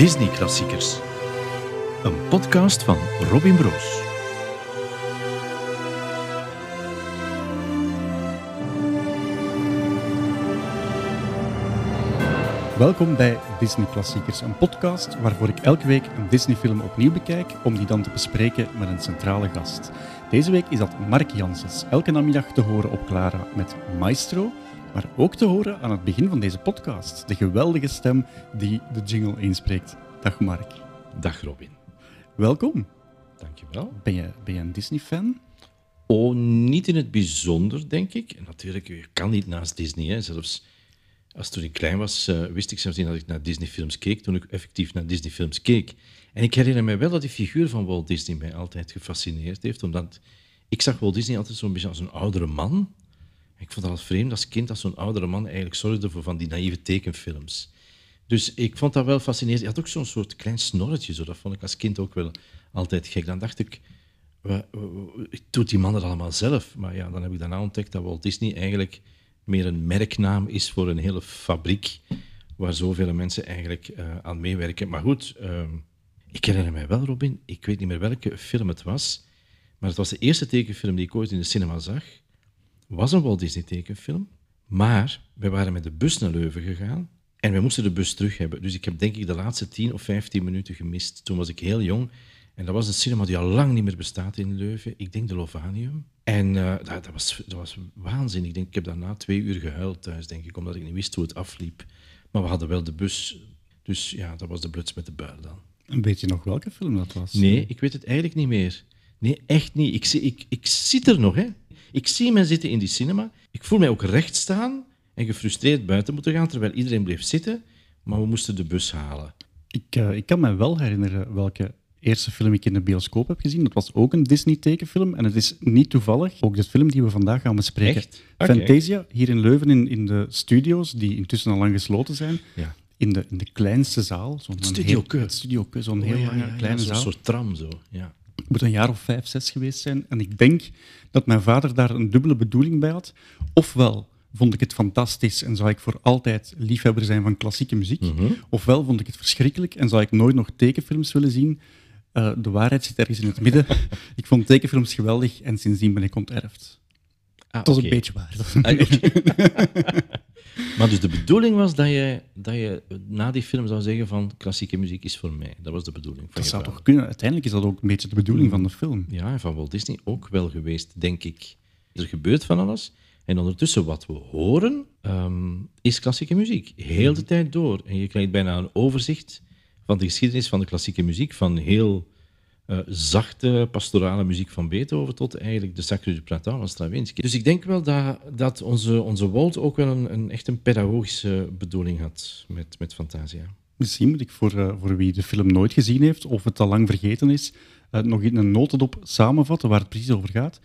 Disney-klassiekers. Een podcast van Robin Broos. Welkom bij Disney Klassiekers, een podcast waarvoor ik elke week een Disney-film opnieuw bekijk om die dan te bespreken met een centrale gast. Deze week is dat Mark Janssens, elke namiddag te horen op Clara met Maestro, maar ook te horen aan het begin van deze podcast, de geweldige stem die de jingle inspreekt. Dag Mark. Dag Robin. Welkom. Dankjewel. Ben je, ben je een Disney-fan? Oh, niet in het bijzonder, denk ik. En natuurlijk, je kan niet naast Disney. Hè. Zelfs als toen ik klein was, uh, wist ik zelfs niet dat ik naar Disney-films keek, toen ik effectief naar Disney-films keek. En ik herinner me wel dat die figuur van Walt Disney mij altijd gefascineerd heeft, omdat ik zag Walt Disney altijd zo'n beetje als een oudere man. Ik vond dat als vreemd als kind dat zo'n oudere man eigenlijk zorgde voor van die naïeve tekenfilms. Dus ik vond dat wel fascinerend. Hij had ook zo'n soort klein snorretje, zo. dat vond ik als kind ook wel altijd gek. Dan dacht ik, doet die man dat allemaal zelf? Maar ja, dan heb ik daarna ontdekt dat Walt Disney eigenlijk meer een merknaam is voor een hele fabriek waar zoveel mensen eigenlijk uh, aan meewerken. Maar goed, uh, ik herinner mij wel, Robin, ik weet niet meer welke film het was, maar het was de eerste tekenfilm die ik ooit in de cinema zag. Was een Walt Disney tekenfilm, maar we waren met de bus naar Leuven gegaan en we moesten de bus terug hebben. Dus ik heb denk ik de laatste 10 of 15 minuten gemist. Toen was ik heel jong en dat was een cinema die al lang niet meer bestaat in Leuven. Ik denk de Lovanium. En uh, dat, dat, was, dat was waanzin. Ik denk, ik heb daarna twee uur gehuild thuis, denk ik, omdat ik niet wist hoe het afliep. Maar we hadden wel de bus. Dus ja, dat was de bluts met de buil dan. En weet je nog welke film dat was? Nee, ik weet het eigenlijk niet meer. Nee, echt niet. Ik, zie, ik, ik zit er nog, hè. Ik zie mij zitten in die cinema. Ik voel mij ook recht staan en gefrustreerd buiten moeten gaan, terwijl iedereen bleef zitten. Maar we moesten de bus halen. Ik, uh, ik kan me wel herinneren welke eerste film ik in de bioscoop heb gezien. Dat was ook een Disney-tekenfilm. En het is niet toevallig ook de film die we vandaag gaan bespreken. Okay. Fantasia, hier in Leuven in, in de studio's, die intussen al lang gesloten zijn. Ja. In, de, in de kleinste zaal. Zo'n Studio Keu. Studio Keu, zo'n heel oh, ja, lange ja, kleine zaal. Een soort tram zo, ja. Het moet een jaar of vijf, zes geweest zijn. En ik denk dat mijn vader daar een dubbele bedoeling bij had. Ofwel vond ik het fantastisch en zou ik voor altijd liefhebber zijn van klassieke muziek. Mm -hmm. Ofwel vond ik het verschrikkelijk en zou ik nooit nog tekenfilms willen zien uh, de waarheid zit ergens in het midden. ik vond tekenfilms geweldig en sindsdien ben ik onterfd. Ah, dat is okay. een beetje waar. Ah, okay. maar dus de bedoeling was dat je, dat je na die film zou zeggen van klassieke muziek is voor mij. Dat was de bedoeling. Van dat zou vader. toch kunnen? Uiteindelijk is dat ook een beetje de bedoeling van de film. Ja, en van Walt Disney ook wel geweest, denk ik. Er gebeurt van alles. En ondertussen, wat we horen, um, is klassieke muziek. Heel de tijd door. En je krijgt bijna een overzicht van de geschiedenis van de klassieke muziek, van heel uh, zachte pastorale muziek van Beethoven tot eigenlijk de Sacre du Printemps van Stravinsky. Dus ik denk wel dat, dat onze, onze Walt ook wel een, een echt een pedagogische bedoeling had met, met Fantasia. Misschien moet ik voor, uh, voor wie de film nooit gezien heeft of het al lang vergeten is, uh, nog in een notendop samenvatten waar het precies over gaat.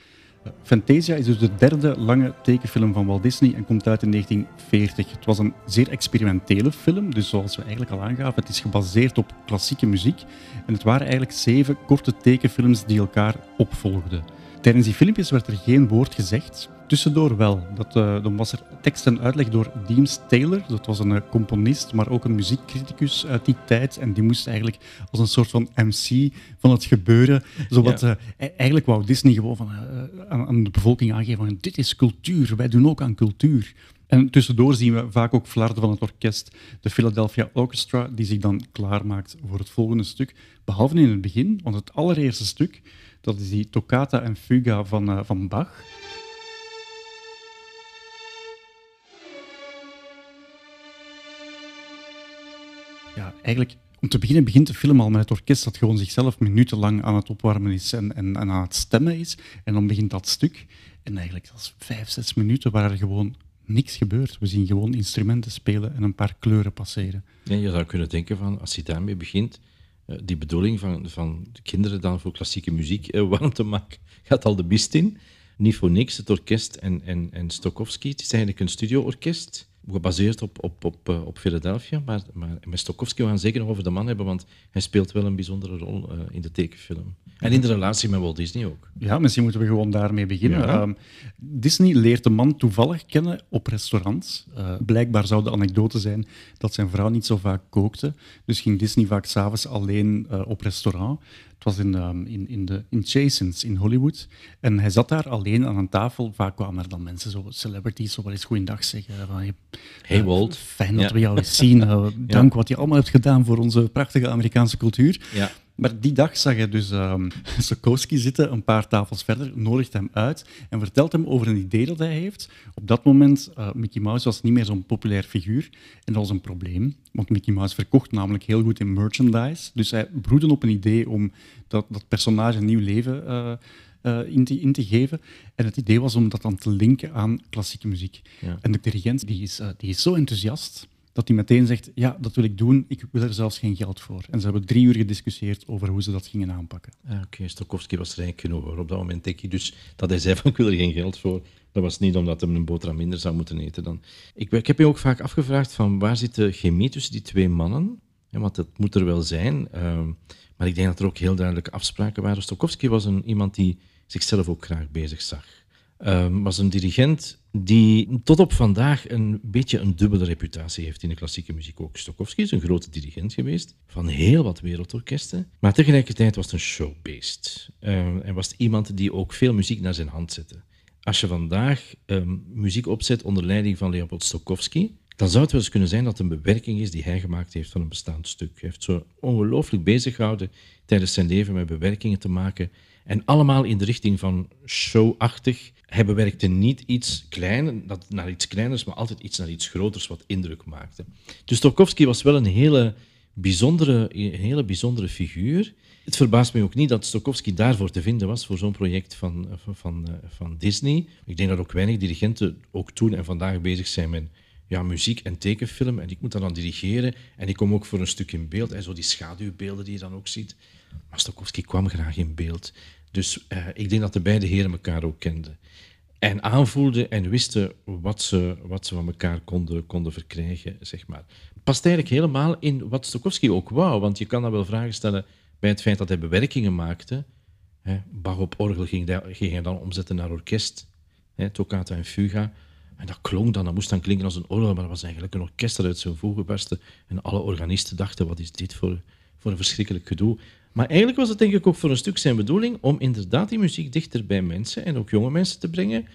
Fantasia is dus de derde lange tekenfilm van Walt Disney en komt uit in 1940. Het was een zeer experimentele film, dus zoals we eigenlijk al aangaven, het is gebaseerd op klassieke muziek. En het waren eigenlijk zeven korte tekenfilms die elkaar opvolgden. Tijdens die filmpjes werd er geen woord gezegd. Tussendoor wel. Dat, uh, dan was er tekst en uitleg door Deems Taylor. Dat was een uh, componist, maar ook een muziekcriticus uit die tijd. En die moest eigenlijk als een soort van MC van het gebeuren. Zowat, ja. uh, eigenlijk wou Disney gewoon van, aan, aan, de bevolking aangeven van dit is cultuur, wij doen ook aan cultuur. En tussendoor zien we vaak ook flarden van het orkest, de Philadelphia Orchestra, die zich dan klaarmaakt voor het volgende stuk. Behalve in het begin, want het allereerste stuk, dat is die toccata en fuga van, van Bach. Ja, eigenlijk om te beginnen begint de film al met het orkest dat gewoon zichzelf minutenlang aan het opwarmen is en, en, aan het stemmen is. En dan begint dat stuk. En eigenlijk, dat is vijf, zes minuten waar er gewoon niks gebeurt. We zien gewoon instrumenten spelen en een paar kleuren passeren. Ja, je zou kunnen denken van, als je daarmee begint, uh, die bedoeling van, van de kinderen dan voor klassieke muziek uh, warm te maken, gaat al de mist in. Niet voor niks, het orkest en, en, en Stokowski. Het is eigenlijk een studioorkest gebaseerd op, op, op, uh, op Philadelphia. Maar, maar met Stokowski we gaan zeker nog over de man hebben, want hij speelt wel een bijzondere rol uh, in de tekenfilm. En in de relatie met Walt Disney ook. Ja, misschien moeten we gewoon daarmee beginnen. Ja. Um, Disney leert de man toevallig kennen op restaurants. Uh, blijkbaar zou de anekdote zijn dat zijn vrouw niet zo vaak kookte. Dus ging Disney vaak s'avonds alleen uh, op restaurant. Het was in, um, in, in, de, in in Hollywood. En hij zat daar alleen aan een tafel. Vaak kwamen er dan mensen, zo celebrities, zo wel eens goeiedag zeggen. Van, hey Walt. Fijn dat ja. we jou eens zien. dank ja. wat je allemaal hebt gedaan voor onze prachtige Amerikaanse cultuur. Ja. Maar die dag zag hij dus um, Sokowski zitten, een paar tafels verder, nodigt hem uit en vertelt hem over een idee dat hij heeft. Op dat moment, uh, Mickey Mouse was niet meer zo'n populair figuur en dat was een probleem, want Mickey Mouse verkocht namelijk heel goed in merchandise. Dus hij broedde op een idee om dat, dat personage een nieuw leven uh, uh, in, te, in, te, geven. En het idee was om dat dan te linken aan klassieke muziek. Ja. En de dirigent die is, die is zo enthousiast dat hij meteen zegt, ja, dat wil ik doen, ik wil er zelfs geen geld voor. En ze hebben drie uur gediscussieerd over hoe ze dat gingen aanpakken. Oké, okay. Stokowski was rijk genoeg op dat moment denk ik dus dat hij zei van ik wil er geen geld voor. Dat was niet omdat hij een boterham minder zou moeten eten dan. Ik, ik heb je ook vaak afgevraagd van waar zit de chemie tussen die twee mannen? Want dat moet er wel zijn. Uh, maar ik denk dat er ook heel duidelijke afspraken waren. Stokowski was een, iemand die zichzelf ook graag bezig zag. Um, was een dirigent die tot op vandaag een beetje een dubbele reputatie heeft in de klassieke muziek ook. Stokowski is een grote dirigent geweest van heel wat wereldorkesten, maar tegelijkertijd was het een showbeest. Um, en was iemand die ook veel muziek naar zijn hand zette. Als je vandaag um, muziek opzet onder leiding van Leopold Stokowski, dan zou het wel eens kunnen zijn dat het een bewerking is die hij gemaakt heeft van een bestaand stuk. Hij heeft zo ongelooflijk bezig gehouden tijdens zijn leven met bewerkingen te maken. En allemaal in de richting van showachtig. Hij bewerkte niet iets klein, dat naar iets kleiners, maar altijd iets naar iets groters wat indruk maakte. Dus Stokowski was wel een hele bijzondere, een hele bijzondere figuur. Het verbaast me ook niet dat Stokowski daarvoor te vinden was, voor zo'n project van, van, van, van Disney. Ik denk dat ook weinig dirigenten ook toen en vandaag bezig zijn met ja, muziek en tekenfilm. En ik moet dat dan dirigeren. En ik kom ook voor een stuk in beeld. En zo die schaduwbeelden die je dan ook ziet. Maar Stokowski kwam graag in beeld. Dus uh, ik denk dat de beide heren elkaar ook kenden. En aanvoelden en wisten wat ze, wat ze van elkaar konden, konden verkrijgen, zeg maar. Past eigenlijk helemaal in wat Stokowski ook wou. Want je kan dan wel vragen stellen bij het feit dat hij bewerkingen maakte. Hè, Bach op orgel ging, ging hij dan omzetten naar orkest. Hè, toccata en fuga. En dat klonk dan, dat moest dan klinken als een orgel, maar dat was eigenlijk een orkest dat uit zijn voegen barstte. En alle organisten dachten, wat is dit voor, voor een verschrikkelijk gedoe. Maar eigenlijk was het denk ik ook voor een stuk zijn bedoeling om inderdaad die muziek dichter bij mensen en ook jonge mensen te brengen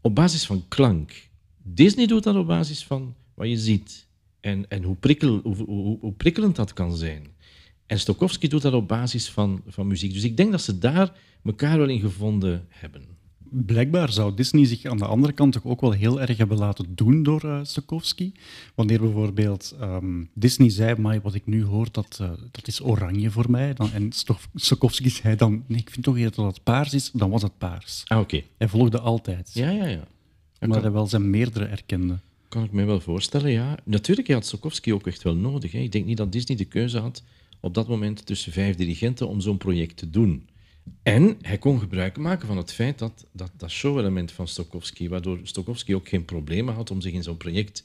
op basis van klank. Disney doet dat op basis van wat je ziet en, en hoe, prikkel, hoe, hoe, hoe prikkelend dat kan zijn. En Stokowski doet dat op basis van, van muziek. Dus ik denk dat ze daar elkaar wel in gevonden hebben. Blijkbaar zou Disney zich aan de andere kant toch ook wel heel erg hebben laten doen door uh, Stokowski. Wanneer bijvoorbeeld um, Disney zei, maar wat ik nu hoor, dat, uh, dat is oranje voor mij. Dan, en Stokowski zei dan, nee, ik vind toch eerder dat het paars is, dan was het paars. Ah, oké. Okay. Hij volgde altijd. Ja, ja, ja. Maar kan... hij wel zijn meerdere erkende. Kan ik me wel voorstellen, ja. Natuurlijk had Stokowski ook echt wel nodig. Hè. Ik denk niet dat Disney de keuze had op dat moment tussen vijf dirigenten om zo'n project te doen. En hij kon gebruik maken van het feit dat dat, dat show-element van Stokowski, waardoor Stokowski ook geen problemen had om zich in zo'n project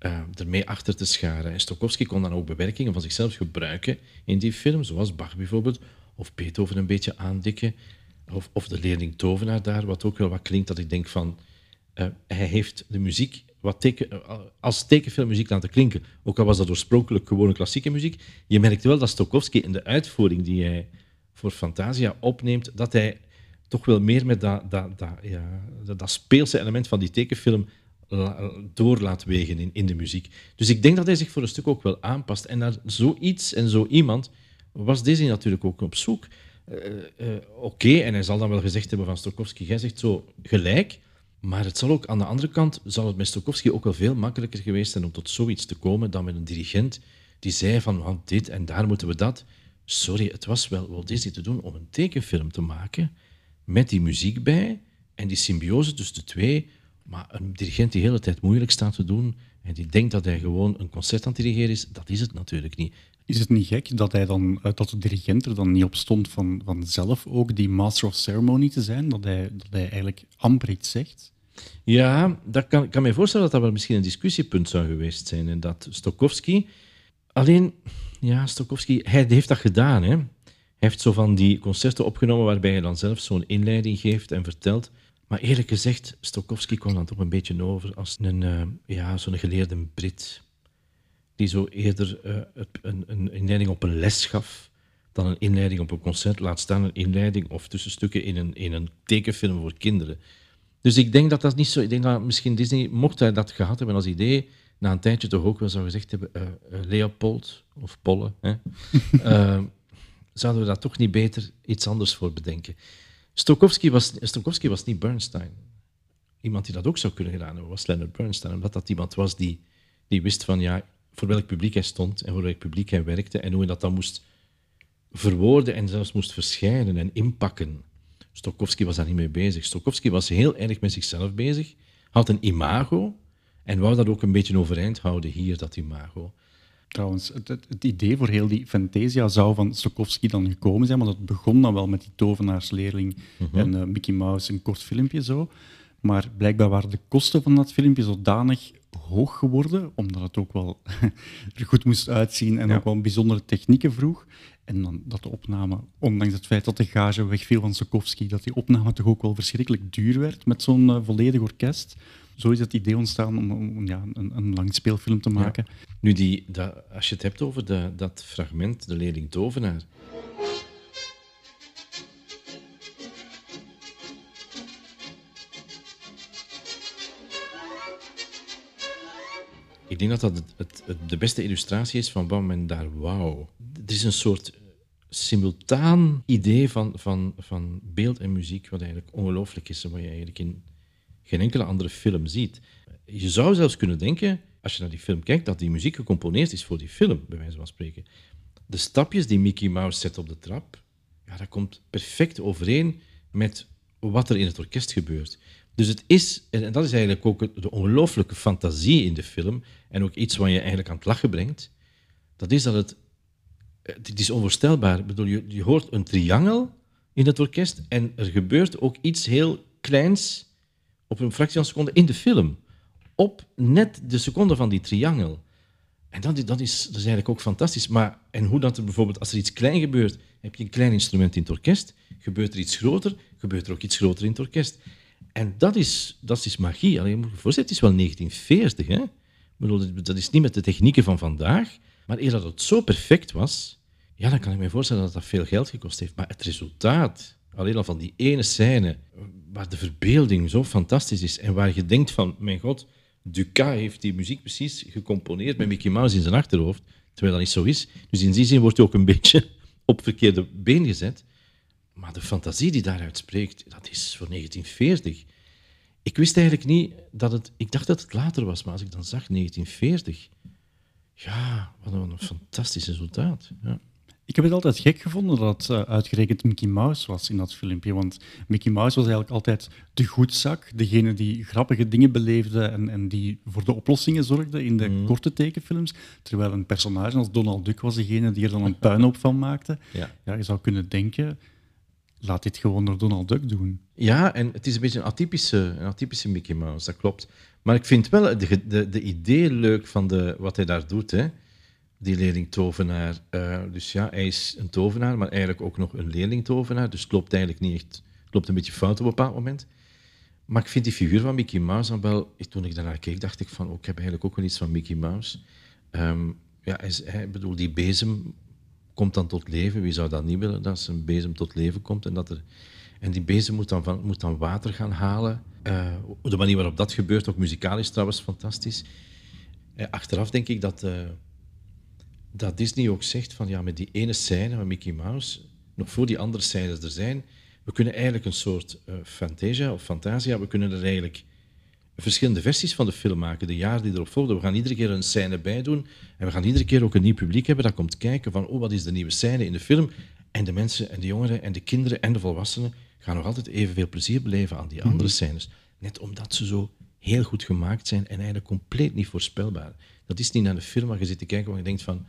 uh, ermee achter te scharen. En Stokowski kon dan ook bewerkingen van zichzelf gebruiken in die film, zoals Bach bijvoorbeeld, of Beethoven een beetje aandikken, of, of de leerling Tovenaar daar, wat ook wel wat klinkt dat ik denk van, uh, hij heeft de muziek wat teken, uh, als tekenfilmmuziek laten klinken, ook al was dat oorspronkelijk gewone klassieke muziek. Je merkt wel dat Stokowski in de uitvoering die hij voor Fantasia opneemt, dat hij toch wel meer met dat, dat, dat, ja, dat, speelse element van die tekenfilm door laat wegen in, in de muziek. Dus ik denk dat hij zich voor een stuk ook wel aanpast. En naar zoiets en zo iemand was Disney natuurlijk ook op zoek. Uh, uh, Oké, en hij zal dan wel gezegd hebben van Stokowski, jij zegt zo gelijk, maar het zal ook aan de andere kant, zal het met Stokowski ook wel veel makkelijker geweest zijn om tot zoiets te komen dan met een dirigent die zei van want dit en daar moeten we dat. Sorry, het was wel Walt Disney te doen om een tekenfilm te maken met die muziek bij en die symbiose tussen de twee. Maar een dirigent die de hele tijd moeilijk staat te doen en die denkt dat hij gewoon een concert aan het dirigeren is, dat is het natuurlijk niet. Is het niet gek dat, hij dan, dat de dirigent er dan niet op stond van, van zelf ook die master of ceremony te zijn? Dat hij, dat hij eigenlijk amper iets zegt? Ja, dat kan, kan mij voorstellen dat dat wel misschien een discussiepunt zou geweest zijn. En dat Stokowski... Alleen, ja, Stokowski, hij heeft dat gedaan. Hè. Hij heeft zo van die concerten opgenomen waarbij hij dan zelf zo'n inleiding geeft en vertelt. Maar eerlijk gezegd, Stokowski kwam dan toch een beetje over als een, uh, ja, zo'n geleerde Brit. Die zo eerder uh, een, een inleiding op een les gaf dan een inleiding op een concert. Laat staan een inleiding of tussenstukken in een, in een tekenfilm voor kinderen. Dus ik denk dat dat niet zo... Ik denk dat misschien Disney, mocht hij dat gehad hebben als idee, na een tijdje toch ook wel zou gezegd hebben, uh, Leopold of Polle, hè, uh, zouden we daar toch niet beter iets anders voor bedenken. Stokowski was, Stokowski was niet Bernstein. Iemand die dat ook zou kunnen gedaan hebben, was Leonard Bernstein. Omdat dat iemand was die, die wist van ja, voor welk publiek hij stond en voor welk publiek hij werkte en hoe hij dat dan moest verwoorden en zelfs moest verschijnen en inpakken. Stokowski was daar niet mee bezig. Stokowski was heel erg met zichzelf bezig, had een imago en wou dat ook een beetje overeind houden hier, dat imago. Trouwens, het, het, idee voor heel die Fantasia zou van Stokowski dan gekomen zijn, want het begon dan wel met die tovenaarsleerling mhm. en uh, Mickey Mouse, een kort filmpje zo. Maar blijkbaar waren de kosten van dat filmpje zodanig hoog geworden, omdat het ook wel er goed moest uitzien en ook wel bijzondere technieken vroeg. En dan dat de opname, ondanks het feit dat de gage wegviel van Stokowski, dat die opname toch ook wel verschrikkelijk duur werd met zo'n uh, volledig orkest. Zo is het idee ontstaan om, om ja, een, een langspeelfilm te maken. Nu, die, dat, als je het hebt over de, dat fragment, de leerling tovenaar. Ik denk dat dat het, het, de beste illustratie is van wat men daar wou. Er is een soort simultaan idee van, van, van beeld en muziek, wat eigenlijk ongelooflijk is en wat je eigenlijk in geen enkele andere film ziet. Je zou zelfs kunnen denken, als je naar die film kijkt, dat die muziek gecomponeerd is voor die film, bij wijze van spreken. De stapjes die Mickey Mouse zet op de trap, ja, dat komt perfect overeen met wat er in het orkest gebeurt. Dus het is, en dat is eigenlijk ook de ongelooflijke fantasie in de film, en ook iets wat je eigenlijk aan het lachen brengt, dat is dat het, het is onvoorstelbaar. Bedoel, je, je hoort een triangel in het orkest en er gebeurt ook iets heel kleins op een fractie van een seconde in de film. Op net de seconde van die triangel. En dat, dat, is, is eigenlijk ook fantastisch. Maar, en hoe dat er bijvoorbeeld, als er iets klein gebeurt, heb je een klein instrument in het orkest. Gebeurt er iets groter, gebeurt er ook iets groter in het orkest. En dat is, dat is magie. Alleen, moet je het is wel 1940. Hè? bedoel, dat is niet met de technieken van vandaag. Maar eer dat het zo perfect was, ja, dan kan ik me voorstellen dat dat veel geld gekost heeft. Maar het resultaat, alleen al van die ene scène, waar de verbeelding zo fantastisch is en waar je denkt van, mijn god, Ducas heeft die muziek precies gecomponeerd met Mickey Mouse in zijn achterhoofd, terwijl dat niet zo is. Dus in die zin wordt hij ook een beetje op verkeerde been gezet. Maar de fantasie die daaruit spreekt, dat is voor 1940. Ik wist eigenlijk niet dat het... Ik dacht dat het later was, maar als ik dan zag 1940... Ja, wat een fantastisch resultaat. Ja. Ik heb het altijd gek gevonden dat het uh, uitgerekend Mickey Mouse was in dat filmpje. Want Mickey Mouse was eigenlijk altijd de goedzak, degene die grappige dingen beleefde en, en die voor de oplossingen zorgde in de mm. korte tekenfilms. Terwijl een personage als Donald Duck was degene die er dan een puinhoop van maakte. Ja. ja, je zou kunnen denken, laat dit gewoon door Donald Duck doen. Ja, en het is een beetje een atypische, een atypische Mickey Mouse, dat klopt. Maar ik vind wel de, de, de idee leuk van de, wat hij daar doet. Hè die leerling-tovenaar. Uh, dus ja, hij is een tovenaar, maar eigenlijk ook nog een leerling-tovenaar. Dus het klopt eigenlijk niet echt. Het een beetje fout op een bepaald moment. Maar ik vind die figuur van Mickey Mouse dan wel... Toen ik daarnaar keek, dacht ik van... Oh, ik heb eigenlijk ook wel iets van Mickey Mouse. Um, ja, hij, hij, bedoel, die bezem komt dan tot leven. Wie zou dat niet willen, dat zijn bezem tot leven komt? En, dat er, en die bezem moet dan, van, moet dan water gaan halen. Uh, de manier waarop dat gebeurt, ook muzikaal is trouwens fantastisch. Uh, achteraf denk ik dat... Dat Disney ook zegt van ja, met die ene scène van Mickey Mouse, nog voor die andere scènes er zijn, we kunnen eigenlijk een soort uh, Fantasia of Fantasia, we kunnen er eigenlijk verschillende versies van de film maken, de jaren die erop volgen. We gaan iedere keer een scène bij doen en we gaan iedere keer ook een nieuw publiek hebben dat komt kijken van oh, wat is de nieuwe scène in de film? En de mensen en de jongeren en de kinderen en de volwassenen gaan nog altijd evenveel plezier beleven aan die mhm. andere scènes. Net omdat ze zo heel goed gemaakt zijn en eigenlijk compleet niet voorspelbaar. Dat is niet naar de film waar je zit te kijken waar je denkt van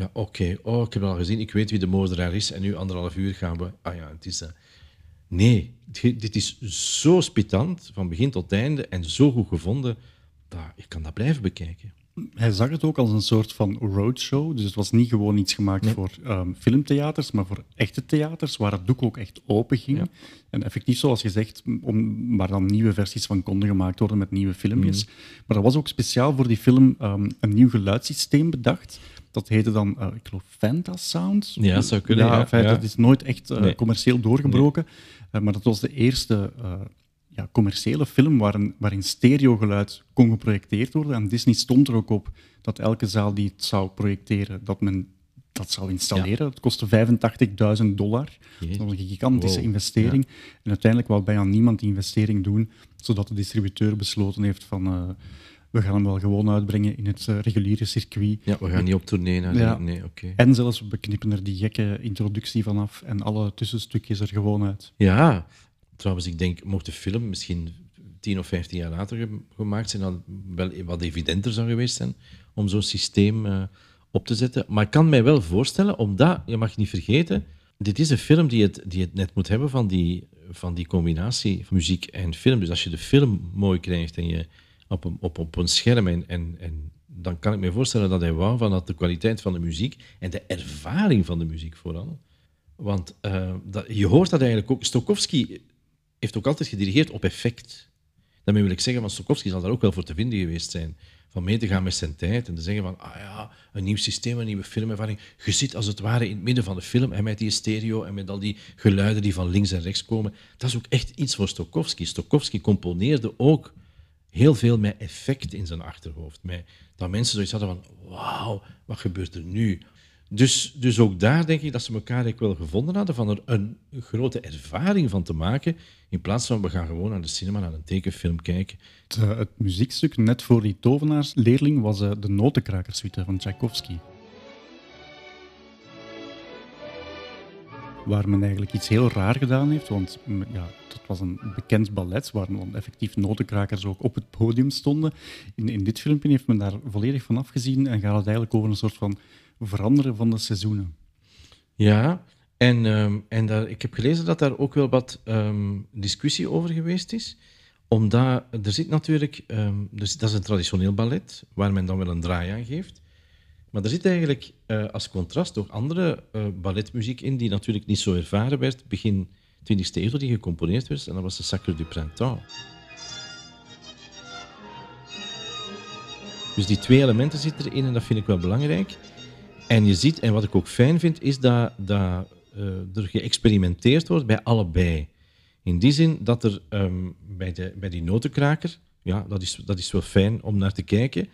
ja, oké. Oh, ik heb het al gezien. Ik weet wie de moordenaar is. En nu anderhalf uur gaan we... Ah ja, het is dat. Nee, dit is zo spitant, van begin tot einde, en zo goed gevonden, dat ik kan dat blijven bekijken. Hij zag het ook als een soort van roadshow. Dus het was niet gewoon iets gemaakt voor um, filmtheaters, maar voor echte theaters, waar het doek ook echt open ging. En effectief, zoals je zegt, om, waar dan nieuwe versies van konden gemaakt worden met nieuwe filmpjes. Mhm. Maar er was ook speciaal voor die film um, een nieuw geluidssysteem bedacht. Dat heette dan, uh, ik geloof, Fantasound. Ja, dat zou kunnen. Ja, ja, dat is nooit echt uh, commercieel doorgebroken. Uh, maar dat was de eerste ja, commerciële film waarin, waarin stereogeluid kon geprojecteerd worden. En Disney stond er ook op dat elke zaal die het zou projecteren, dat men dat zou installeren. Dat kostte 85.000 dollar. Dat is een gigantische investering. En uiteindelijk wou bijna niemand die investering doen, zodat de distributeur besloten heeft van... Uh, we gaan hem wel gewoon uitbrengen in het uh, reguliere circuit. Ja, we gaan niet op tournee. Ja. Nee, okay. En zelfs, we knippen er die gekke introductie vanaf en alle tussenstukjes er gewoon uit. Ja, Trouwens, ik denk, mocht de film misschien 10 of 15 jaar later gemaakt zijn, dan wel wat evidenter zou geweest zijn om zo'n systeem uh, op te zetten. Maar ik kan mij wel voorstellen, omdat, je mag niet vergeten, dit is een film die het, die het net moet hebben van die, van die combinatie van muziek en film. Dus als je de film mooi krijgt en je op een, op, op scherm en, en, en dan kan ik me voorstellen dat hij wou van dat de kwaliteit van de muziek en de ervaring van de muziek vooral. Want uh, dat, je hoort dat eigenlijk ook. Stokowski heeft ook altijd gedirigeerd op effect. Daarmee wil ik zeggen, van Stokowski zal daar ook wel voor te vinden geweest zijn. Van mee te gaan met zijn tijd en te zeggen van, ah ja, een nieuw systeem, een nieuwe filmervaring. Je zit als het ware in het midden van de film en met die stereo en met al die geluiden die van links en rechts komen. Dat is ook echt iets voor Stokowski. Stokowski componeerde ook heel veel met effect in zijn achterhoofd. Met, dat mensen zoiets hadden van, wauw, wat gebeurt er nu? Dus, dus ook daar denk ik dat ze elkaar wel gevonden hadden van er een grote ervaring van te maken, in plaats van we gaan gewoon naar de cinema, naar een tekenfilm kijken. Het, uh, het muziekstuk net voor die tovenaarsleerling was uh, de Notenkrakersuite van Tchaikovsky. Waar men eigenlijk iets heel raar gedaan heeft, want mm, ja, dat was een bekend ballet waar effectief notenkrakers ook op het podium stonden. In, in dit filmpje heeft men daar volledig van afgezien en gaat het eigenlijk over een soort van veranderen van de seizoenen. Ja, en, um, en daar, ik heb gelezen dat daar ook wel wat um, discussie over geweest is. Omdat er zit natuurlijk, um, dus dat is een traditioneel ballet, waar men dan wel een draai aan geeft. Maar er zit eigenlijk uh, als contrast toch andere uh, balletmuziek in, die natuurlijk niet zo ervaren werd, begin 20e eeuw, die gecomponeerd werd, en dat was de Sacre du Printemps. Dus die twee elementen zitten erin en dat vind ik wel belangrijk. En je ziet, en wat ik ook fijn vind, is dat, dat uh, er geëxperimenteerd wordt bij allebei. In die zin dat er um, bij, de, bij die notenkraker, ja, dat is, dat is wel fijn om naar te kijken.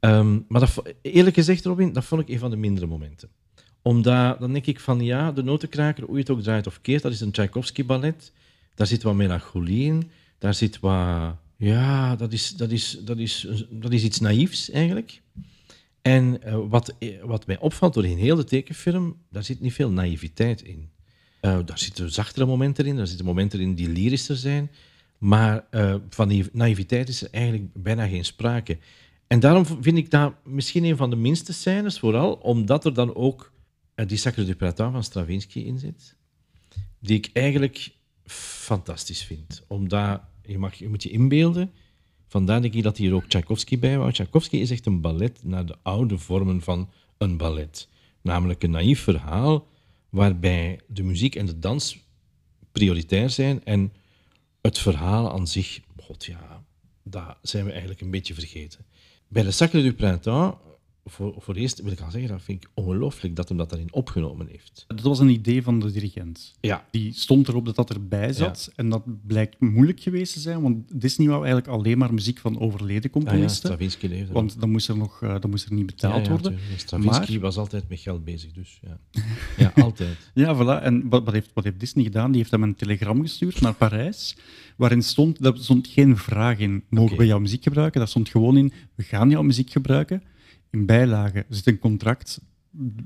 Um, maar eerlijk gezegd, Robin, dat vond ik een van de mindere momenten. Omdat, dan denk ik van, ja, de notenkraker, hoe je het ook draait of keert, dat is een Tchaikovsky-ballet. Daar zit wat melancholie in, daar zit wat... Ja, dat is, dat is, dat is, dat is iets naïefs, eigenlijk. En uh, wat, eh, wat mij opvalt door heel de tekenfilm, daar zit niet veel naïviteit in. Uh, daar zitten zachtere momenten in, daar zitten momenten in die lyrischer zijn. Maar van die naïviteit is er eigenlijk bijna geen sprake. En daarom vind ik dat misschien een van de minste scènes, vooral omdat er dan ook die Sacre du Printemps van Stravinsky in zit. Die ik eigenlijk fantastisch vind. Omdat, je, mag, je moet je inbeelden, Vandaar denk ik dat hier ook Tchaikovsky bij was. Tchaikovsky is echt een ballet naar de oude vormen van een ballet. Namelijk een naïef verhaal waarbij de muziek en de dans prioritair zijn en het verhaal aan zich, god ja, dat zijn we eigenlijk een beetje vergeten. Bij de Sacre du Printemps voor, voor eerst wil ik al zeggen, dat vind ik ongelooflijk dat hem dat daarin opgenomen heeft. Dat was een idee van de dirigent. Ja. Die stond erop dat dat erbij zat. En dat blijkt moeilijk geweest te zijn, want Disney wou eigenlijk alleen maar muziek van overleden componisten. Ah ja, Stravinsky leefde. Want dan moest er, nog, uh, dan moest er niet betaald ja, worden. Stravinsky maar... was altijd met geld bezig, dus ja. ja, altijd. ja, voilà. En wat, wat, heeft, wat heeft Disney gedaan? Die heeft hem een telegram gestuurd naar Parijs, waarin stond, daar stond geen vraag in, mogen okay. we jouw muziek gebruiken? Daar stond gewoon in, we gaan jouw muziek gebruiken in bijlage zit een contract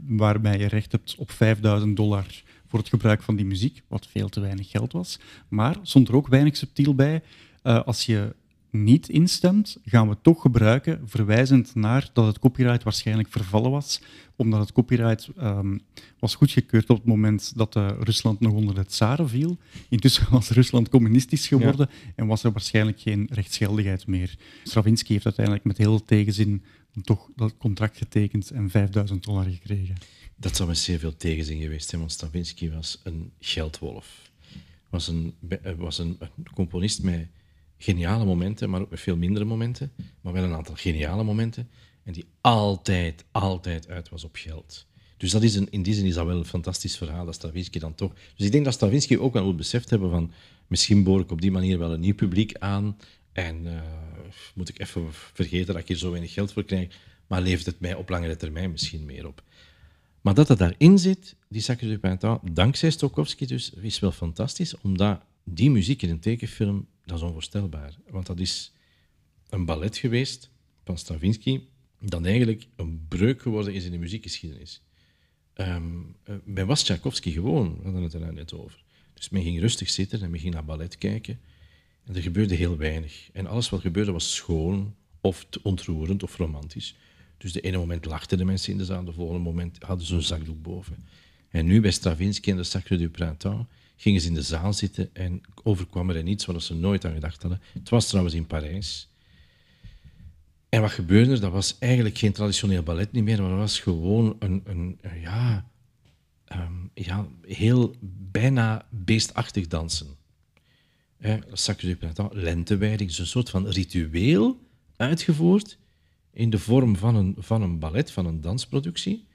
waarbij je recht hebt op 5000 dollar voor het gebruik van die muziek, wat veel te weinig geld was. Maar stond er ook weinig subtiel bij, uh, als je niet instemt, gaan we toch gebruiken, verwijzend naar dat het copyright waarschijnlijk vervallen was, omdat het copyright um, was goedgekeurd op het moment dat uh, Rusland nog onder de tsaren viel. Intussen was Rusland communistisch geworden en was er waarschijnlijk geen rechtsgeldigheid meer. Stravinsky heeft uiteindelijk met heel tegenzin toch dat contract getekend en 5000 dollar gekregen. Dat zou met zeer veel tegenzin geweest zijn, want Stravinsky was een geldwolf. Was een, was een, een componist met geniale momenten, maar ook met veel mindere momenten. Maar wel een aantal geniale momenten. En die altijd, altijd uit was op geld. Dus dat is een, in die zin is dat wel een fantastisch verhaal, dat Stravinsky dan toch... Dus ik denk dat Stravinsky ook wel moet beseft hebben van misschien boor ik op die manier wel een nieuw publiek aan en uh, moet ik even vergeten dat ik hier zo weinig geld voor krijg, maar levert het mij op langere termijn misschien meer op. Maar dat dat daarin zit, die Sacre du Printemps, dankzij Stokowski dus, is wel fantastisch, omdat die muziek in een tekenfilm, dat is onvoorstelbaar. Want dat is een ballet geweest van Stravinsky, dat eigenlijk een breuk geworden is in de muziekgeschiedenis. Um, men was Tchaikovsky gewoon, we hadden het er net over. Dus men ging rustig zitten en men ging naar ballet kijken. En er gebeurde heel weinig. En alles wat gebeurde was schoon, of ontroerend, of romantisch. Dus de ene moment lachten de mensen in de zaal, de volgende moment hadden ze een zakdoek boven. En nu bij Stravinsky en de Sacre du Printemps gingen ze in de zaal zitten en overkwam er iets waar ze nooit aan gedacht hadden. Het was trouwens in Parijs. En wat gebeurde er? Dat was eigenlijk geen traditioneel ballet niet meer, maar dat was gewoon een, een, ja, um, ja, heel bijna beestachtig dansen. Sacre du Printemps, lentewijding, is een soort van ritueel uitgevoerd in de vorm van een, van een ballet, van een dansproductie,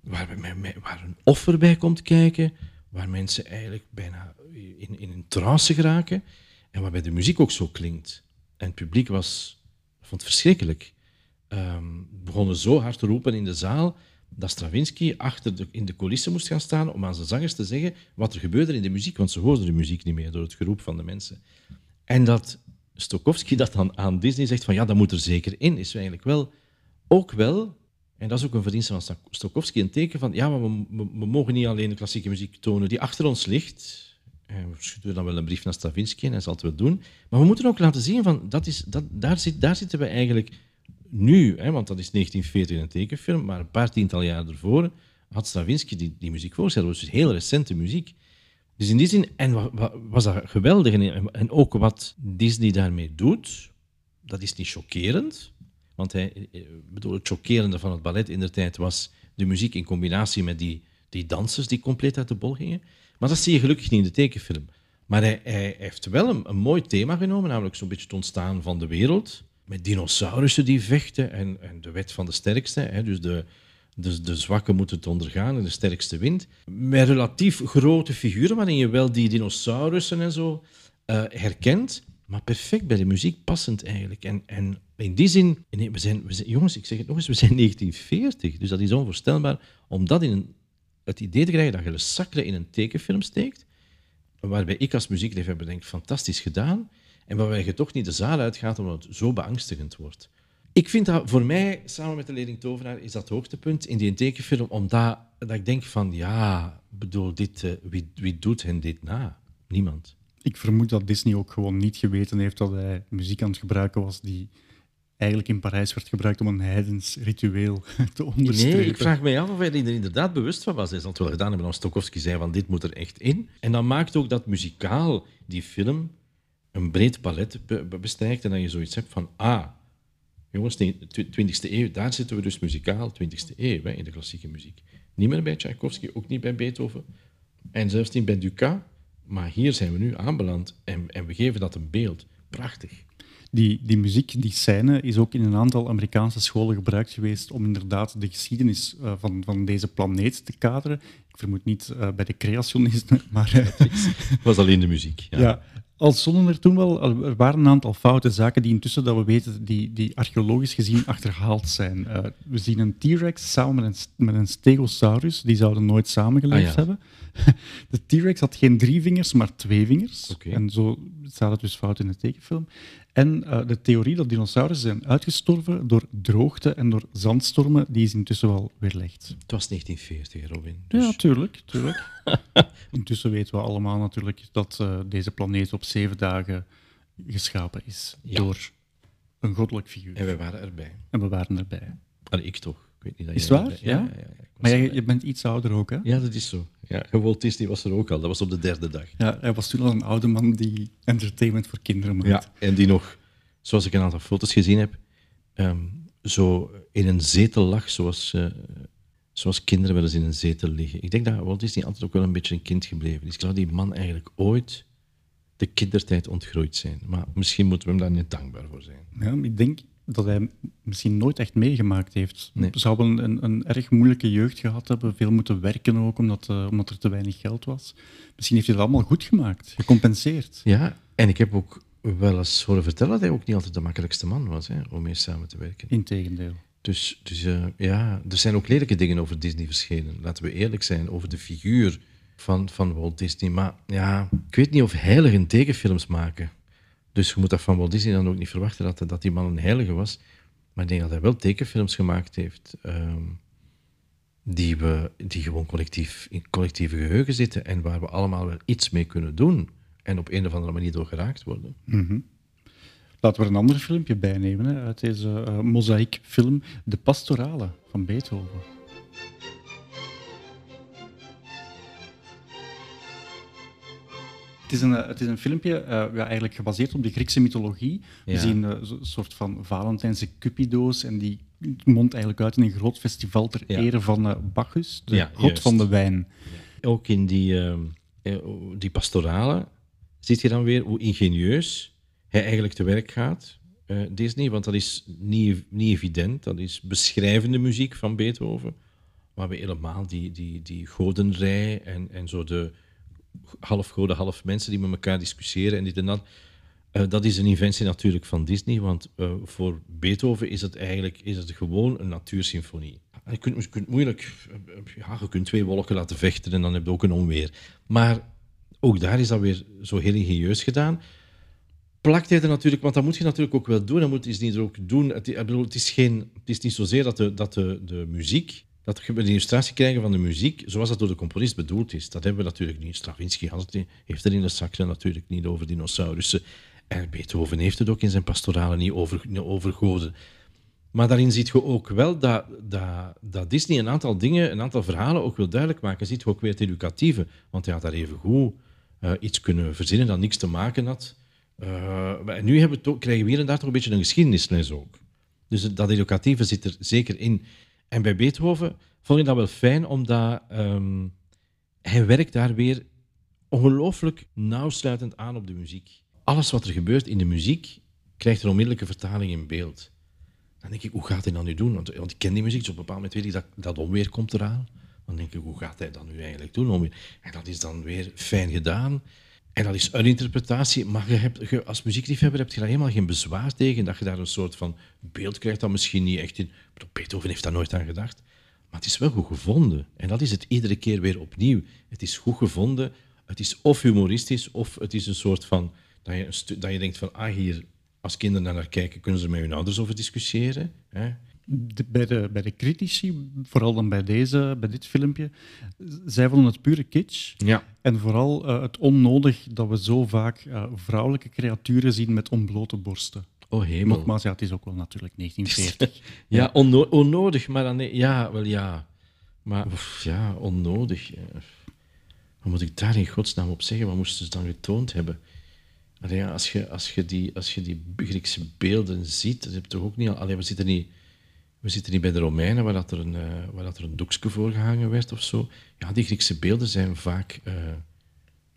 waar, waar een offer bij komt kijken, waar mensen eigenlijk bijna in, in een trance geraken en waarbij de muziek ook zo klinkt. En het publiek was, vond het verschrikkelijk. Um, begonnen zo hard te roepen in de zaal dat Stravinsky achter in de coulissen moest gaan staan om aan zijn zangers te zeggen wat er gebeurde in de muziek, want ze hoorden de muziek niet meer door het geroep van de mensen. En dat Stokowski dat dan aan Disney zegt van ja, dat moet er zeker in, is eigenlijk wel ook wel, en dat is ook een verdienste van Stokowski, een teken van ja, maar we, mogen niet alleen de klassieke muziek tonen die achter ons ligt. En we sturen dan wel een brief naar Stravinsky en hij zal het wel doen. Maar we moeten ook laten zien van dat is, dat, daar, zit, daar zitten we eigenlijk nu, hè, want dat is 1940 een tekenfilm, maar een paar tiental jaar ervoor had Stravinsky die, die muziek voorgesteld. Was dus heel recente muziek. Dus in die zin, en was dat geweldig. En, ook wat Disney daarmee doet, dat is niet chockerend. Want hij, eh, bedoel, het chockerende van het ballet in de tijd was de muziek in combinatie met die, die dansers die compleet uit de bol gingen. Maar dat zie je gelukkig niet in de tekenfilm. Maar hij, hij heeft wel een, een mooi thema genomen, namelijk zo'n beetje het ontstaan van de wereld met dinosaurussen die vechten en, en de wet van de sterkste. Hè, dus de, de, de zwakken moeten het ondergaan en de sterkste wint. Met relatief grote figuren waarin je wel die dinosaurussen en zo uh, herkent, maar perfect bij de muziek passend eigenlijk. En, en in die zin, nee, we, zijn, we zijn, jongens, ik zeg het nog eens, we zijn 1940, dus dat is onvoorstelbaar om dat in een, het idee te krijgen dat je de Sacre in een tekenfilm steekt, waarbij ik als muziekliefhebber denk, fantastisch gedaan, en waarbij je toch niet de zaal uitgaat omdat het zo beangstigend wordt. Ik vind dat voor mij, samen met de leerling Tovenaar, is dat hoogtepunt in die tekenfilm, omdat dat ik denk van, ja, bedoel, dit, uh, wie, wie doet hen dit na? Niemand. Ik vermoed dat Disney ook gewoon niet geweten heeft dat hij muziek aan het gebruiken was die eigenlijk in Parijs werd gebruikt om een heidens ritueel te onderstrepen. Nee, ik vraag me af of hij er inderdaad bewust van was. Hij zal het wel gedaan hebben als Stokowski zei van dit moet er echt in. En dat maakt ook dat muzikaal die film een breed palet bestrijkt en dat je zoiets hebt van, ah, jongens, de 20e eeuw, daar zitten we dus muzikaal, 20e eeuw, in de klassieke muziek. Niet meer bij Tchaikovsky, ook niet bij Beethoven en zelfs niet bij Dukas, maar hier zijn we nu aanbeland en, en we geven dat een beeld. Prachtig. Die, die muziek, die scène, is ook in een aantal Amerikaanse scholen gebruikt geweest om inderdaad de geschiedenis uh, van, van deze planeet te kaderen. Ik vermoed niet uh, bij de creationisten, maar... Het was alleen de muziek. Ja, ja al stonden er toen wel, er waren een aantal foute zaken die intussen, dat we weten, die, die archeologisch gezien achterhaald zijn. Uh, we zien een T-Rex samen met een, met een Stegosaurus, die zouden nooit samengeleefd ah, ja. hebben. De T-Rex had geen drie vingers, maar twee vingers. Okay. En zo staat het dus fout in de tekenfilm. En uh, de theorie dat dinosaurussen zijn uitgestorven door droogte en door zandstormen, die is intussen wel weerlegd. Het was 1940, Robin. Dus... Ja, tuurlijk. tuurlijk. intussen weten we allemaal natuurlijk dat uh, deze planeet op zeven dagen geschapen is Ja. door een goddelijk figuur. En wij waren erbij. En we waren erbij. Allee, ik toch. Ik weet niet dat Is het waar? Ja? Maar jij, je bent iets ouder ook, hè? Ja, dat is zo. Ja, en Walt Disney was er ook al. Dat was op de derde dag. Ja, hij was toen al een oude man die entertainment voor kinderen maakte. Ja, en die nog, zoals ik een aantal foto's gezien heb, ehm, zo in een zetel lag, zoals, eh, zoals kinderen wel eens in een zetel liggen. Ik denk dat Walt Disney altijd ook wel een beetje een kind gebleven is. Ik zou die man eigenlijk ooit de kindertijd ontgroeid zijn. Maar misschien moeten we hem daar niet dankbaar voor zijn. Ja, ik denk dat hij misschien nooit echt meegemaakt heeft. Nee. Zou wel een, een, een erg moeilijke jeugd gehad hebben, veel moeten werken ook, omdat, eh, omdat er te weinig geld was. Misschien heeft hij dat allemaal goed gemaakt, gecompenseerd. Ja, en ik heb ook wel eens horen vertellen dat hij ook niet altijd de makkelijkste man was hè, om mee samen te werken. Integendeel. Dus, dus eh, ja, er zijn ook lelijke dingen over Disney verschenen. Laten we eerlijk zijn over de figuur van, van Walt Disney. Maar ja, ik weet niet of heiligen tekenfilms maken. Dus je moet dat van Walt Disney dan ook niet verwachten dat, dat die man een heilige was. Maar ik denk dat hij wel tekenfilms gemaakt heeft ehm, die, we, die gewoon collectief, in collectieve geheugen zitten en waar we allemaal wel iets mee kunnen doen. En op een of andere manier door geraakt worden. Laten we een ander filmpje bijnemen hè, uit deze eh mozaïekfilm, De Pastorale van Beethoven. Het is een, eh, het is een filmpje eh, ja, eigenlijk gebaseerd op de Griekse mythologie. We Ja. zien eh, een soort van Valentijnse Cupido's en die mondt eigenlijk uit in een groot festival ter Ja. ere van Bacchus, de god juist. van de wijn. ook in die, ehm, eh, die pastorale ziet je dan weer hoe ingenieus hij eigenlijk te werk gaat, Disney. Want dat is niet, niet evident. Dat is beschrijvende muziek van Beethoven. Waar we helemaal die, die, die godenrij en, en zo de half goden, half mensen die met elkaar discussiëren en dit en dat. Eh, dat is een inventie natuurlijk van Disney, want eh, voor Beethoven is het eigenlijk is het gewoon een natuursymfonie. Je kunt, kunt moeilijk, eh, ja, je kunt twee wolken laten vechten en dan heb je ook een onweer. Maar ook daar is dat weer zo heel ingenieus gedaan. Plakt er natuurlijk, want dat moet je natuurlijk ook wel doen. Dat moet je niet ook doen. Het, ik bedoel, het, is, geen, het is niet zozeer dat de, dat de, de muziek, dat je de illustratie krijgen van de muziek, zoals dat door de componist bedoeld is. Dat hebben we natuurlijk niet. Stravinsky had het, heeft er in de zakje natuurlijk niet over dinosaurussen. En Beethoven heeft het ook in zijn pastorale niet over, over goden. Maar daarin ziet je ook wel dat, dat, dat Disney een aantal dingen, een aantal verhalen ook wil duidelijk maken. Ziet je ook weer het educatieve. Want hij had daar even goed eh, iets kunnen verzinnen dat niks te maken had. Eh, maar nu hebben we krijgen we hier en daar toch een beetje een geschiedenisles ook. Dus dat educatieve zit er zeker in. En bij Beethoven vond ik dat wel fijn, omdat ehm, hij werkt daar weer ongelooflijk nauwsluitend aan op de muziek. Alles wat er gebeurt in de muziek krijgt een onmiddellijke vertaling in beeld. Dan denk ik, hoe gaat hij dat nu doen? Want, want ik ken die muziek, dus op een bepaald moment weet ik dat dat onweer komt eraan. Dan denk ik, hoe gaat hij dat nu eigenlijk doen? En dat is dan weer fijn gedaan. En dat is een interpretatie, maar je hebt, als muziekliefhebber heb je daar helemaal geen bezwaar tegen dat je daar een soort van beeld krijgt dat misschien niet echt in... Beethoven heeft daar nooit aan gedacht. Maar het is wel goed gevonden. En dat is het iedere keer weer opnieuw. Het is goed gevonden. Het is of humoristisch, of het is een soort van... Dat je, dat je denkt van, ah, hier, als kinderen naar, kijken, kunnen ze met hun ouders over discussiëren. Hè? De- bij, de, bij de critici, vooral dan bij, deze, bij dit filmpje, zij vonden het pure kitsch. Ja. En vooral eh, het onnodig dat we zo vaak eh, vrouwelijke creaturen zien met ontblote borsten. Oh, hemel. Nogmaals, ja, het is ook wel natuurlijk 1940. Ja, onno- onnodig, maar dan... Ja, wel ja. Maar ja, onnodig. Wat moet ik daar in godsnaam op zeggen? Wat moesten ze dan getoond hebben? Allee, ja, als, je, als, je die, als je die Griekse beelden ziet, dat heb je toch ook niet al... Allee, we, zitten niet, we zitten niet bij de Romeinen, waar, dat er, een, eh, waar dat er een doekje voor gehangen werd of zo. Ja, die Griekse beelden zijn vaak eh,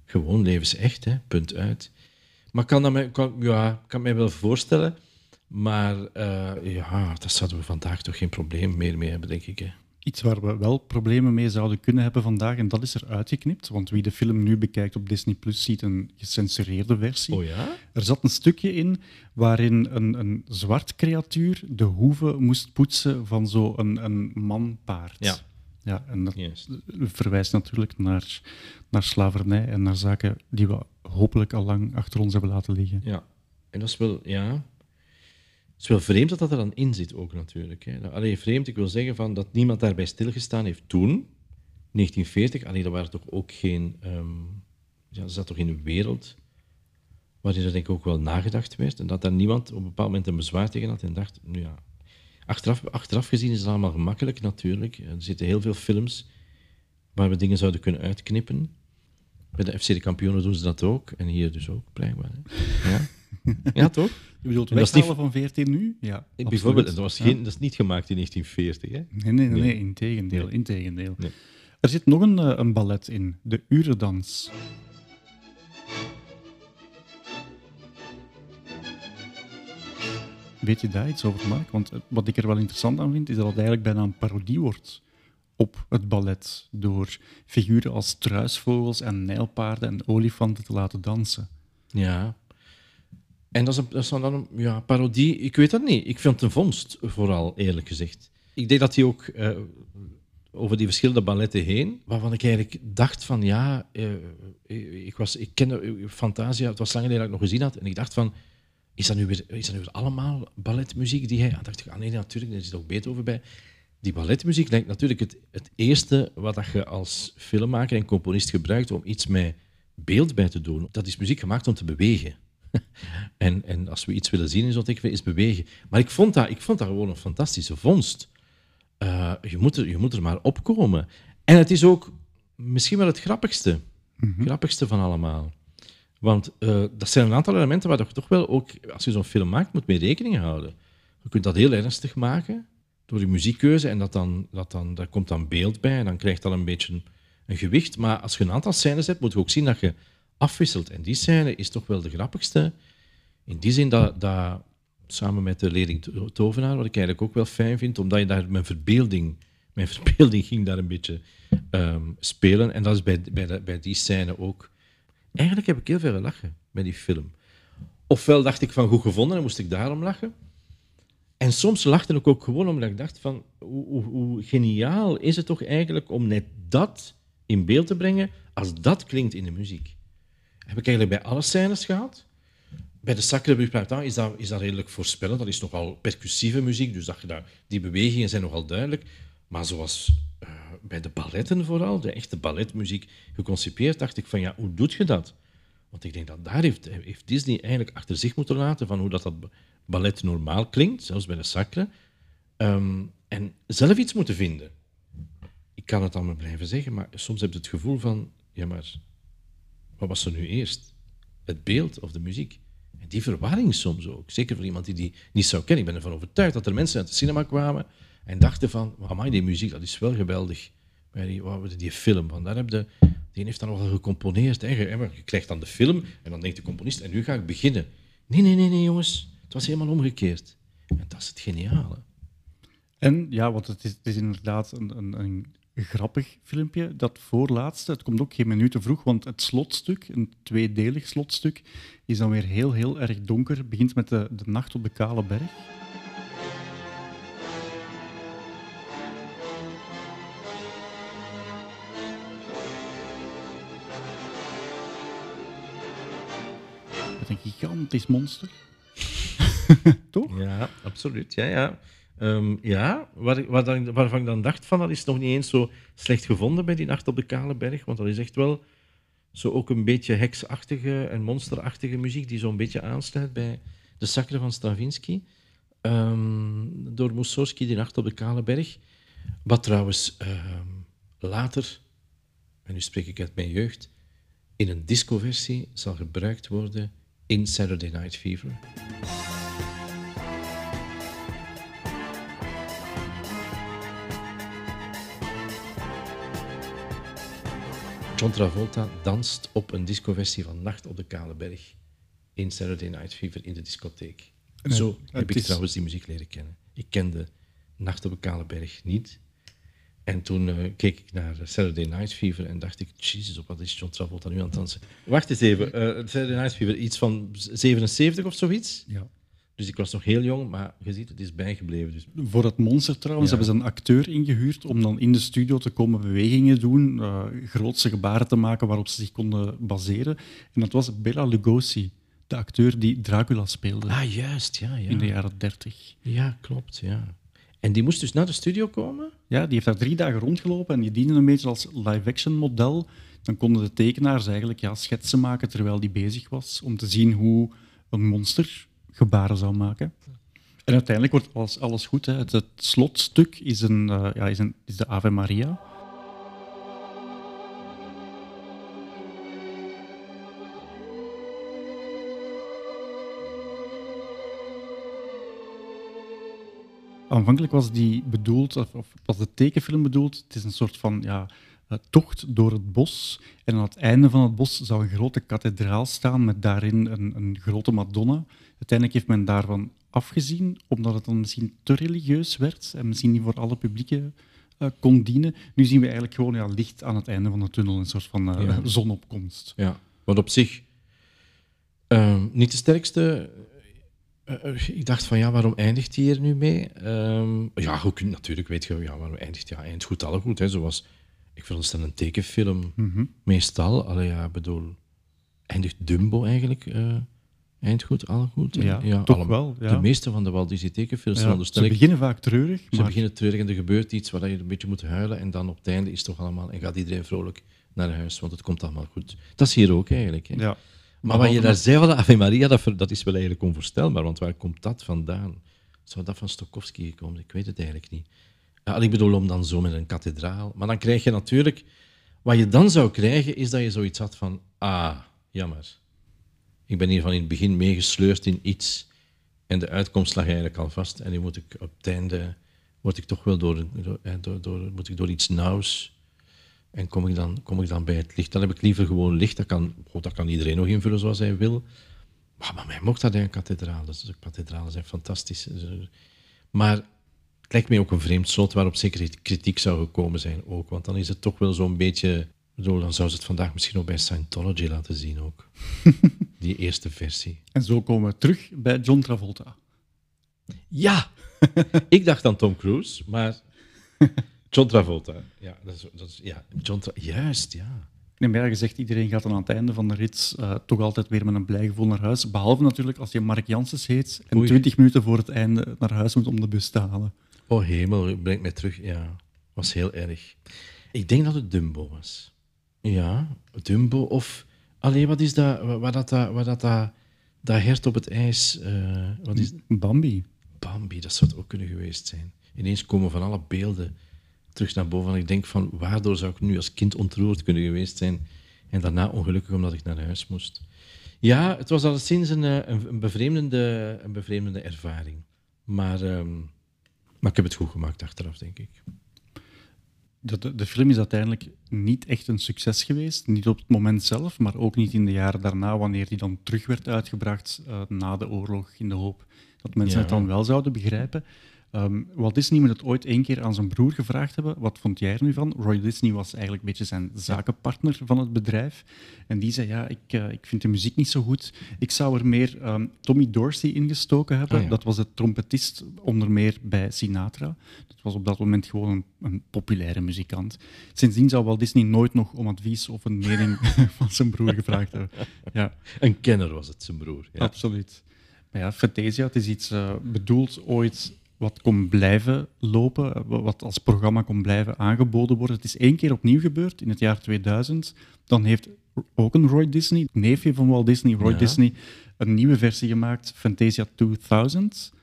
gewoon levensecht, hè, punt uit. Maar kan dat mij, kan, ja, kan mij wel voorstellen. Maar eh, ja, daar zouden we vandaag toch geen probleem meer mee hebben, denk ik. Hè. Iets waar we wel problemen mee zouden kunnen hebben vandaag, en dat is er uitgeknipt. Want wie de film nu bekijkt op Disney Plus ziet een gecensureerde versie. Oh ja? Er zat een stukje in waarin een, een zwart creatuur de hoeven moest poetsen van zo'n een, een man-paard. Ja. Ja, en dat Juist. verwijst natuurlijk naar, naar slavernij en naar zaken die we hopelijk al lang achter ons hebben laten liggen. Ja. En dat is wel, ja... Het is wel vreemd dat dat er dan in zit ook natuurlijk. Hè. Nou, Allee, vreemd, ik wil zeggen van, dat niemand daarbij stilgestaan heeft toen, 1940. Allee, dat waren toch ook geen... ehm ja, dat zat toch in de wereld waarin er denk ik ook wel nagedacht werd. En dat daar niemand op een bepaald moment een bezwaar tegen had en dacht, nu ja... Achteraf, achteraf gezien is het allemaal gemakkelijk natuurlijk. Er zitten heel veel films waar we dingen zouden kunnen uitknippen. Bij de FC de kampioenen doen ze dat ook. En hier dus ook, blijkbaar. Ja. ja, toch? Je bedoelt weghalen van 14 nu? Ja, Bijvoorbeeld, dat, was Ja. geen, dat is niet gemaakt in 1940. Hè? Nee, nee, nee, Nee. integendeel. Nee. Er zit nog een, eh, een ballet in, de urendans. Weet je daar iets over, Mark? Want eh, wat ik er wel interessant aan vind, is dat het eigenlijk bijna een parodie wordt op het ballet, door figuren als struisvogels en nijlpaarden en olifanten te laten dansen. Ja. En dat is, een, dat is dan een ja, parodie. Ik weet dat niet. Ik vind het een vondst, vooral, eerlijk gezegd. Ik denk dat hij ook eh, over die verschillende balletten heen, waarvan ik eigenlijk dacht van, ja, eh, ik, was, ik kende eh, Fantasia, het was langer geleden dat ik nog gezien had, en ik dacht van, is dat nu weer, is dat nu weer allemaal balletmuziek die hij... Dan dacht ik, ah nee, natuurlijk, daar zit ook Beethoven bij. Die balletmuziek lijkt natuurlijk het, het eerste wat dat je als filmmaker en componist gebruikt om iets met beeld bij te doen. Dat is muziek gemaakt om te bewegen. en, en als we iets willen zien in zo'n is bewegen. Maar ik vond dat, ik vond dat gewoon een fantastische vondst. Eh, je, moet er, je moet er maar opkomen. En het is ook misschien wel het grappigste. Grappigste van allemaal. Want eh, dat zijn een aantal elementen waar je toch wel ook, als je zo'n film maakt, moet mee rekening houden. Je kunt dat heel ernstig maken door je muziekkeuze en dat dan, dat dan, daar komt dan beeld bij en dan krijgt dat een beetje een, een gewicht. Maar als je een aantal scènes hebt, moet je ook zien dat je afwisselt. En die scène is toch wel de grappigste. In die zin dat, dat samen met de leerling To- Tovenaar, wat ik eigenlijk ook wel fijn vind, omdat je daar mijn verbeelding, mijn verbeelding ging daar een beetje ehm, spelen. En dat is bij, bij, de- bij die scène ook. Eigenlijk heb ik heel veel gelachen bij die film. Ofwel dacht ik van goed gevonden en moest ik daarom lachen. En soms lachte ik ook gewoon omdat ik dacht van hoe, hoe, hoe geniaal is het toch eigenlijk om net dat in beeld te brengen als dat klinkt in de muziek. Heb ik eigenlijk bij alle scènes gehad. Bij de Sacre du Printemps is dat, is dat redelijk voorspellend. Dat is nogal percussieve muziek, dus dat die bewegingen zijn nogal duidelijk. Maar zoals eh, bij de balletten vooral, de echte balletmuziek geconcipeerd, dacht ik van ja, hoe doe je dat? Want ik denk dat daar heeft, heeft Disney eigenlijk achter zich moeten laten van hoe dat, dat ballet normaal klinkt, zelfs bij de Sacre. Ehm, en zelf iets moeten vinden. Ik kan het allemaal blijven zeggen, maar soms heb je het gevoel van, ja maar, wat was er nu eerst? Het beeld of de muziek? En die verwarring soms ook. Zeker voor iemand die die niet zou kennen. Ik ben ervan overtuigd dat er mensen uit de cinema kwamen en dachten van, amai, die muziek, dat is wel geweldig. Bij die, het, die film, van daar heb je, die heeft dan nogal gecomponeerd. Hè. Maar je krijgt dan de film en dan denkt de componist, en nu ga ik beginnen. Nee, nee, nee, nee, jongens. Het was helemaal omgekeerd. En dat is het geniale. En ja, want het is, het is inderdaad een, een, een grappig filmpje. Dat voorlaatste, het komt ook geen minuut te vroeg, want het slotstuk, een tweedelig slotstuk, is dan weer heel, heel erg donker. Het begint met de, de nacht op de kale berg. Met een gigantisch monster. Toch? Ja, absoluut. Ja, ja. Ehm, ja waar, waar dan- waarvan ik dan dacht van, dat is nog niet eens zo slecht gevonden bij die Nacht op de Kale Berg, want dat is echt wel zo ook een beetje heksachtige en monsterachtige muziek die zo'n beetje aansluit bij de Sacre van Stravinsky. Ehm, door Mussorgsky, die Nacht op de Kale Berg. Wat trouwens ehm, later, en nu spreek ik uit mijn jeugd, in een discoversie zal gebruikt worden in Saturday Night Fever. John Travolta danst op een discoversie van Nacht op de Kale Berg in Saturday Night Fever in de discotheek. Nee, Zo heb ik is- trouwens die muziek leren kennen. Ik kende Nacht op de Kale Berg niet. En toen eh, keek ik naar Saturday Night Fever en dacht ik, jezus, op wat is John Travolta nu aan het dansen? Wacht eens even, eh, Saturday Night Fever, iets van 77 of zoiets? Ja. Dus ik was nog heel jong, maar je ziet, het is bijgebleven. Dus Voor het monster trouwens Ja. hebben ze een acteur ingehuurd om dan in de studio te komen bewegingen doen, eh grootse gebaren te maken waarop ze zich konden baseren. En dat was Bela Lugosi, de acteur die Dracula speelde Ah, juist, ja, ja. in de jaren 30. Ja, klopt, ja. En die moest dus naar de studio komen? Ja, die heeft daar drie dagen rondgelopen en die diende een beetje als live-action model. dan konden de tekenaars eigenlijk ja, schetsen maken terwijl die bezig was, om te zien hoe een monster gebaren zou maken. En uiteindelijk wordt alles, alles goed. Hè. Het, slotstuk is, een, uh, ja, is, een, is de Ave Maria. Aanvankelijk was die bedoeld, of, of was de tekenfilm bedoeld, het is een soort van ja, tocht door het bos. En aan het einde van het bos zou een grote kathedraal staan met daarin een, een grote Madonna. Uiteindelijk heeft men daarvan afgezien, omdat het dan misschien te religieus werd en misschien niet voor alle publieken uh, kon dienen. Nu zien we eigenlijk gewoon ja, licht aan het einde van de tunnel, een soort van uh, ja. zonopkomst. Ja, wat op zich uh, niet de sterkste. ik dacht van ja, waarom eindigt hij hier nu mee? Ehm, ja, goed, natuurlijk weet je, ja, waarom eindigt hij? Ja, eindigt goed, alle goed. Hè, zoals, ik veronderstel een tekenfilm mm -hmm. meestal. Allee, ja, bedoel, eindigt Dumbo eigenlijk Eind goed, al goed. Ja, ja toch wel. Ja. De meeste van de Walt Disney tekenfilms, ja, ze beginnen vaak treurig. Ze beginnen treurig en er gebeurt iets waar je een beetje moet huilen en dan op het einde is het toch allemaal en gaat iedereen vrolijk naar huis, want het komt allemaal goed. Dat is hier ook eigenlijk. Hè. Ja. Maar, wat je daar zei van de Ave Maria, dat, dat is wel eigenlijk onvoorstelbaar, want waar komt dat vandaan? Zou dat van Stokowski komen? Ik weet het eigenlijk niet. Ja, ik bedoel, om dan zo met een kathedraal. Maar dan krijg je natuurlijk... Wat je dan zou krijgen, is dat je zoiets had van... Ah, jammer ik ben hier van in het begin meegesleurd in iets en de uitkomst lag eigenlijk al vast. En nu moet ik op het einde, word ik toch wel door, door, door, moet ik door iets nauws en kom ik, dan, kom ik dan bij het licht. Dan heb ik liever gewoon licht, dat kan, God, dat kan iedereen nog invullen zoals hij wil. Maar bij mij mocht dat in kathedraal. Dus kathedralen zijn fantastisch. Maar het lijkt mij ook een vreemd slot waarop zeker kritiek zou gekomen zijn ook. Want dan is het toch wel zo'n beetje bedoel, dan zou ze het vandaag misschien ook bij Scientology laten zien ook. Die eerste versie. En zo komen we terug bij John Travolta. Ja! ik dacht aan Tom Cruise, maar John Travolta. Ja, dat is, dat is, ja John Tra juist, ja. Nee, maar gezegd, iedereen gaat dan aan het einde van de rit uh, toch altijd weer met een blij gevoel naar huis. Behalve natuurlijk als je Mark Janssens heet en twintig minuten voor het einde naar huis moet om de bus te halen. Oh hemel, brengt mij terug. Ja, was heel erg. Ik denk dat het Dumbo was. Ja, Dumbo of... Allee, wat is dat, wat dat, wat dat, dat, dat hert op het ijs... Uh, wat is... Bambi. Bambi, dat zou het ook kunnen geweest zijn. Ineens komen van alle beelden terug naar boven. En ik denk van, waardoor zou ik nu als kind ontroerd kunnen geweest zijn? En daarna ongelukkig omdat ik naar huis moest. Ja, het was alleszins een, eh, een, een, bevreemdende, een bevreemdende ervaring. Maar, um, maar ik heb het goed gemaakt achteraf, denk ik. De, de, film is uiteindelijk niet echt een succes geweest. Niet op het moment zelf, maar ook niet in de jaren daarna, wanneer die dan terug werd uitgebracht uh, na de oorlog, in de hoop dat mensen ja. het dan wel zouden begrijpen. Um, Walt Disney moet het ooit één keer aan zijn broer gevraagd hebben. Wat vond jij er nu van? Roy Disney was eigenlijk een beetje zijn zakenpartner van het bedrijf. En die zei, ja, ik, uh, ik vind de muziek niet zo goed. Ik zou er meer um, Tommy Dorsey ingestoken hebben. Ah, ja. Dat was de trompetist onder meer bij Sinatra. Dat was op dat moment gewoon een, een populaire muzikant. Sindsdien zou Walt Disney nooit nog om advies of een mening van zijn broer gevraagd hebben. Ja. Een kenner was het, zijn broer. Ja. Absoluut. Maar ja, Fantasia, het is iets uh, bedoeld ooit wat kon blijven lopen, wat als programma kon blijven aangeboden worden. Het is één keer opnieuw gebeurd in het jaar 2000. Dan heeft ook een Roy Disney, neefje van Walt Disney, Roy Ja. Disney, een nieuwe versie gemaakt, Fantasia 2000,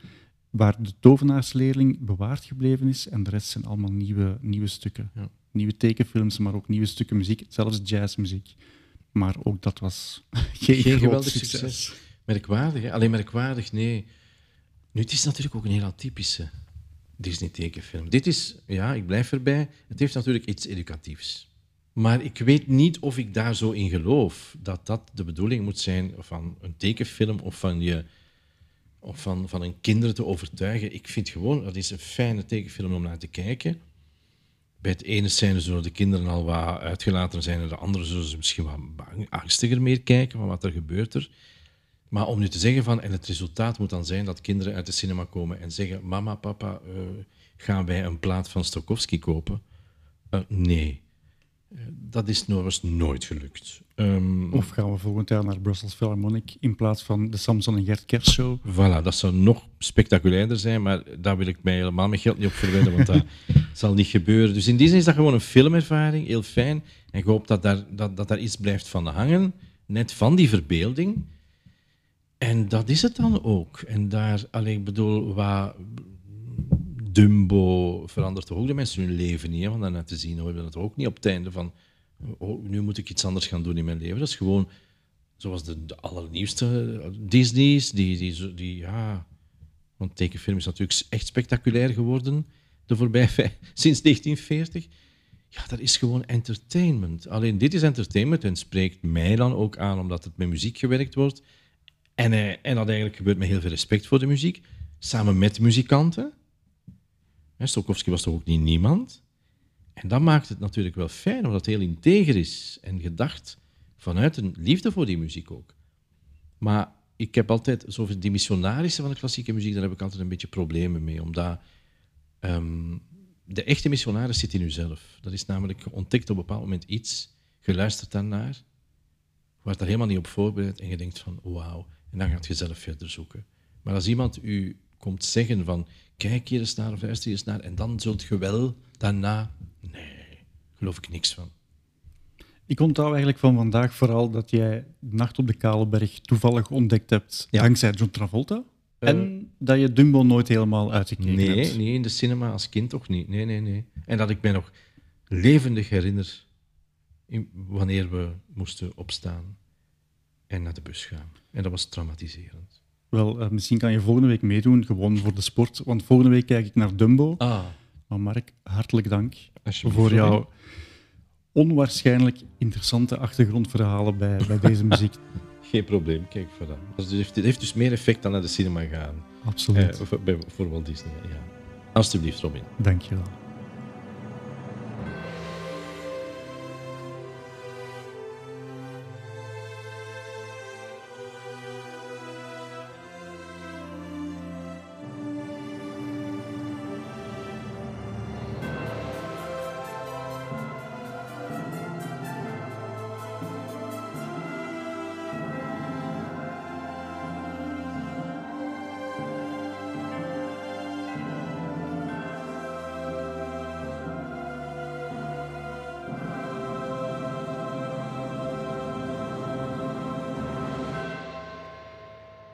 waar de tovenaarsleerling bewaard gebleven is en de rest zijn allemaal nieuwe, nieuwe stukken. Ja. Nieuwe tekenfilms, maar ook nieuwe stukken muziek, zelfs jazzmuziek. Maar ook dat was geen, Geen geweldig succes. succes. Merkwaardig, hè? Alleen merkwaardig, nee. Nu, het is natuurlijk ook een heel atypische Disney-tekenfilm. Dit is, ja, ik blijf erbij, het heeft natuurlijk iets educatiefs. Maar ik weet niet of ik daar zo in geloof dat dat de bedoeling moet zijn van een tekenfilm of van, je, of van, van een kinderen te overtuigen. Ik vind gewoon, dat is een fijne tekenfilm om naar te kijken. Bij het ene scène zullen de kinderen al wat uitgelaten zijn en de andere zullen ze misschien wat angstiger meer kijken van wat er gebeurt er. Maar om nu te zeggen van, en het resultaat moet dan zijn dat kinderen uit de cinema komen en zeggen, mama, papa, eh, gaan wij een plaat van Stokowski kopen? Eh, nee. Eh, dat is nog eens nooit gelukt. Ehm, Of gaan we volgend jaar naar Brussels Philharmonic in plaats van de Samson en Gert Kerstshow? Voilà, dat zou nog spectaculairder zijn, maar daar wil ik mij helemaal mijn geld niet op verwedden, want dat zal niet gebeuren. Dus in die zin is dat gewoon een filmervaring, heel fijn. En ik hoop dat daar, dat, dat daar iets blijft van hangen, net van die verbeelding. En dat is het dan ook. En daar, alleen, ik bedoel, wat Dumbo verandert toch ook de mensen hun leven niet, hè? van daarna te zien je dat ook niet op het einde van oh, nu moet ik iets anders gaan doen in mijn leven. Dat is gewoon zoals de, de allernieuwste Disney's, die, die, die ja, want tekenfilm is natuurlijk echt spectaculair geworden de voorbij sinds 1940. Ja, dat is gewoon entertainment. Alleen dit is entertainment en spreekt mij dan ook aan omdat het met muziek gewerkt wordt. En, eh, en dat eigenlijk gebeurt met heel veel respect voor de muziek, samen met muzikanten. Hè, Stokowski was toch ook niet niemand? En dat maakt het natuurlijk wel fijn, omdat het heel integer is en gedacht vanuit een liefde voor die muziek ook. Maar ik heb altijd, zo van die missionarissen van de klassieke muziek, daar heb ik altijd een beetje problemen mee, omdat ehm, de echte missionaris zit in uzelf. Dat is namelijk, ontdekt op een bepaald moment iets, je luistert daarnaar, wordt daar helemaal niet op voorbereid en je denkt van wauw, en dan gaat je zelf verder zoeken. Maar als iemand u komt zeggen van kijk hier eens naar of luister hier eens naar en dan zult je wel daarna, nee, geloof ik niks van. Ik onthoud eigenlijk van vandaag vooral dat jij Nacht op de Kaleberg toevallig ontdekt hebt Ja. dankzij John Travolta. Eh. en dat je Dumbo nooit helemaal uitgekeken Nee, hebt. nee, in de cinema als kind toch niet. Nee, nee, nee. En dat ik mij nog levendig herinner in- wanneer we moesten opstaan en naar de bus gaan. En dat was traumatiserend. Wel, eh, misschien kan je volgende week meedoen, gewoon voor de sport. Want volgende week kijk ik naar Dumbo. Ah, Maar Mark, hartelijk dank voor jouw onwaarschijnlijk interessante achtergrondverhalen bij, bij deze muziek. Geen probleem, kijk, voilà. Dus het, heeft, het heeft dus meer effect dan naar de cinema gaan. Absoluut. Eh, voor, bij, voor Walt Disney, ja. Alsjeblieft, Robin. Dank